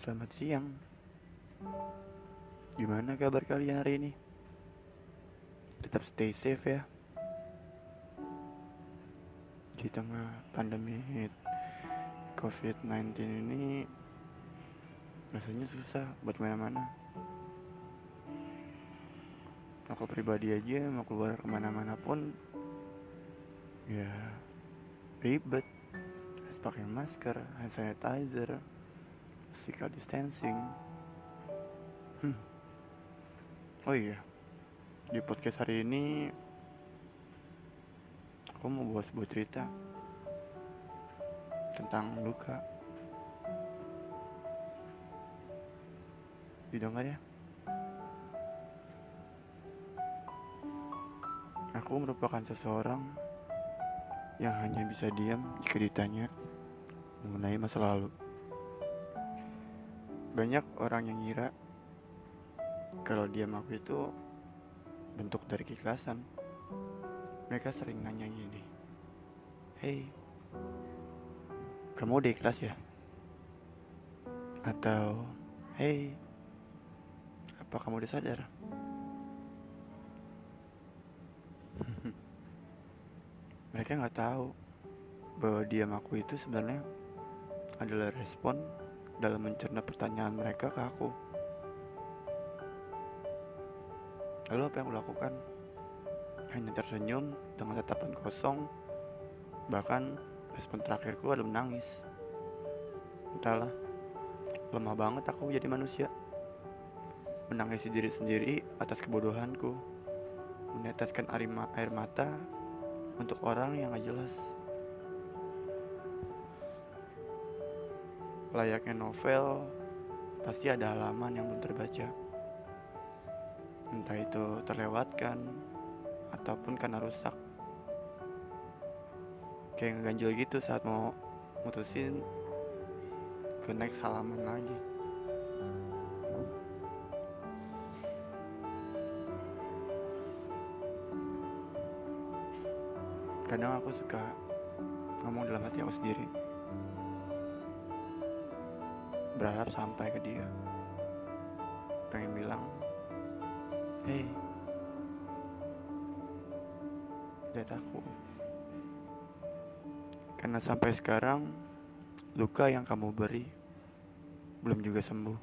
Selamat siang. Gimana kabar kalian hari ini? Tetap stay safe ya. Di tengah pandemi COVID-19 ini rasanya susah buat ke mana-mana. Aku pribadi aja mau keluar ke mana-mana pun ya ribet harus pakai masker, hand sanitizer, physical distancing. Hmm. Oh iya, di podcast hari ini aku mau bawa sebuah cerita tentang luka. Didengar ya? Aku merupakan seseorang yang hanya bisa diam jika ditanya mengenai masa lalu. Banyak orang yang ngira kalau diam aku itu bentuk dari keikhlasan. Mereka sering nanya gini, Hei, kamu udah ikhlas ya? Atau, Hei, apa kamu udah sadar? Mereka nggak tahu bahwa diam aku itu sebenarnya adalah respon dalam mencerna pertanyaan mereka ke aku. Lalu apa yang aku lakukan? Hanya tersenyum dengan tatapan kosong. Bahkan respon terakhirku adalah menangis. Entahlah, lemah banget aku jadi manusia. Menangisi diri sendiri atas kebodohanku. Meneteskan air mata untuk orang yang gak jelas. Layaknya novel, pasti ada halaman yang belum terbaca. Entah itu terlewatkan ataupun karena rusak. Kayak ngeganjel gitu saat mau mutusin ke next halaman lagi. Kadang aku suka ngomong dalam hati aku sendiri. Berharap sampai ke dia. Pengen bilang, Hei, lihat aku. Karena sampai sekarang, luka yang kamu beri belum juga sembuh.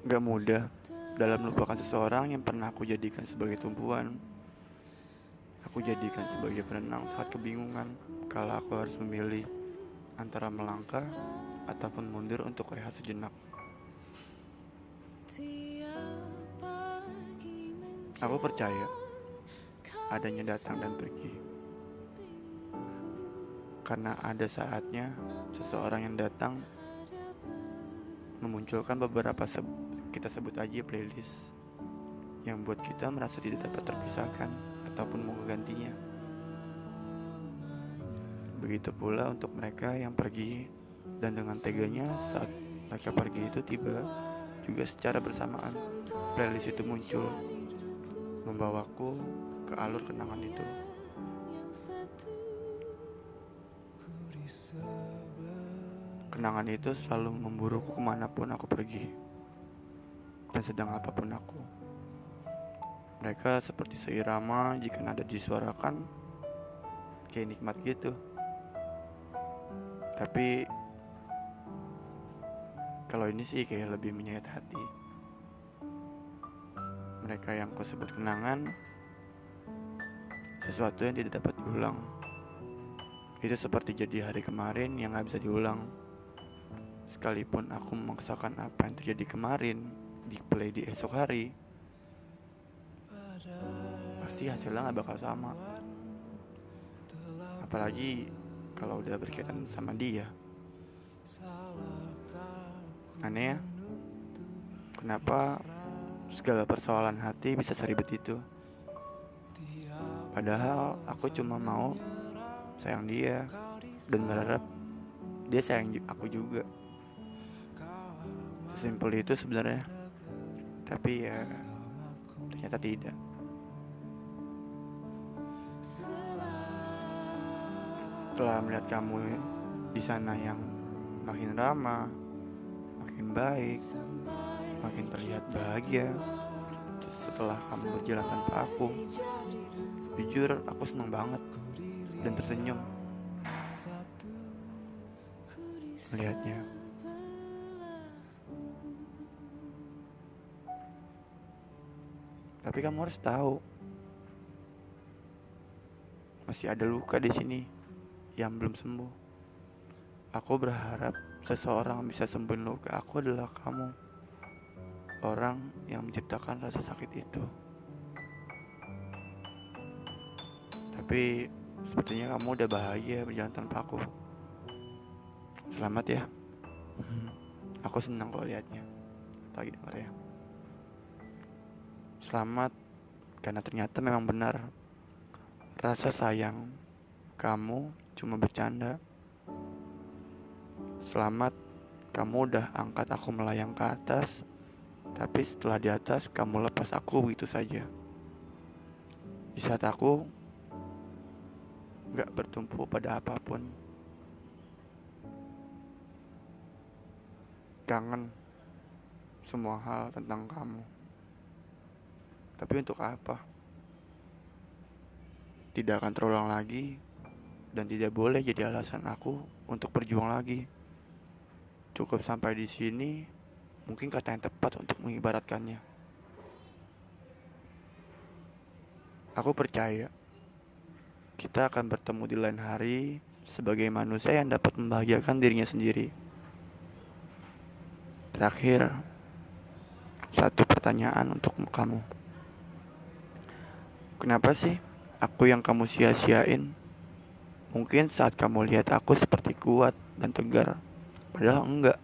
Gak mudah dalam melupakan seseorang yang pernah aku jadikan sebagai tumpuan. Aku jadikan sebagai penenang saat kebingungan kalau aku harus memilih antara melangkah ataupun mundur untuk rehat sejenak. Aku percaya adanya datang dan pergi. Karena ada saatnya seseorang yang datang memunculkan beberapa se kita sebut aja playlist yang buat kita merasa tidak dapat terpisahkan ataupun mau menggantinya. Begitu pula untuk mereka yang pergi dan dengan teganya saat mereka pergi itu tiba juga secara bersamaan playlist itu muncul membawaku ke alur kenangan itu. Kenangan itu selalu memburuku ke mana pun aku pergi dan sedang apa pun aku. Mereka seperti seirama jika nada disuarakan kayak nikmat gitu. Tapi kalau ini sih kayak lebih menyayat hati. Mereka yang kau sebut kenangan sesuatu yang tidak dapat diulang. Itu seperti jadi hari kemarin yang gak bisa diulang. Sekalipun aku memaksakan apa yang terjadi kemarin di play di esok hari, pasti hasilnya gak bakal sama. Apalagi kalau udah berkaitan sama dia. Aneh ya, kenapa segala persoalan hati bisa seribet itu? Padahal aku cuma mau sayang dia dan berharap dia sayang aku juga. Sesimpel itu sebenarnya. Tapi ya ternyata tidak. Setelah melihat kamu di sana yang makin ramah, makin baik, makin terlihat bahagia setelah kamu berjalan tanpa aku. Jujur, aku senang banget dan tersenyum melihatnya. Tapi kamu harus tahu, masih ada luka di sini yang belum sembuh. Aku berharap seseorang bisa sembuhin luka aku adalah kamu. Orang yang menciptakan rasa sakit itu. Tapi sepertinya kamu udah bahagia berjalan tanpa aku. Selamat ya. Hmm, aku senang kalau lihatnya. Lagi dengar ya. Selamat karena ternyata memang benar. Rasa sayang kamu cuma bercanda. Selamat kamu udah angkat aku melayang ke atas. Tapi setelah di atas kamu lepas aku begitu saja. Di saat aku gak bertumpu pada apa pun. kangen semua hal tentang kamu. Tapi untuk apa? Tidak akan terulang lagi dan tidak boleh jadi alasan aku untuk berjuang lagi. Cukup sampai di sini, mungkin kata yang tepat untuk mengibaratkannya. Aku percaya kita akan bertemu di lain hari sebagai manusia yang dapat membahagiakan dirinya sendiri. Terakhir, satu pertanyaan untuk kamu. Kenapa sih aku yang kamu sia-siain? Mungkin saat kamu lihat aku seperti kuat dan tegar, padahal enggak.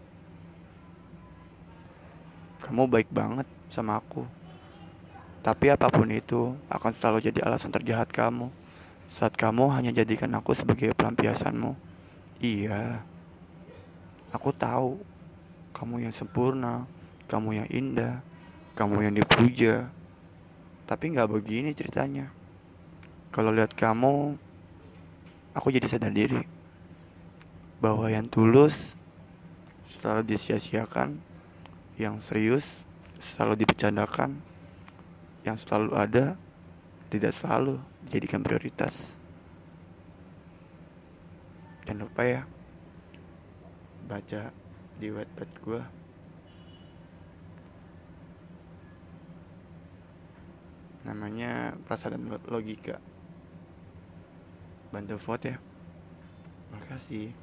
Kamu baik banget sama aku. Tapi apa pun itu akan selalu jadi alasan terjahat kamu saat kamu hanya jadikan aku sebagai pelampiasanmu. Iya, aku tahu kamu yang sempurna, kamu yang indah, kamu yang dipuja. Tapi nggak begini ceritanya. Kalau lihat kamu, aku jadi sadar diri bahwa yang tulus selalu disia-siakan, yang serius selalu dipecandakan, yang selalu ada tidak selalu dijadikan prioritas. Jangan lupa ya, baca di wetpad gue namanya perasaan dan logika bantu vote ya. Makasih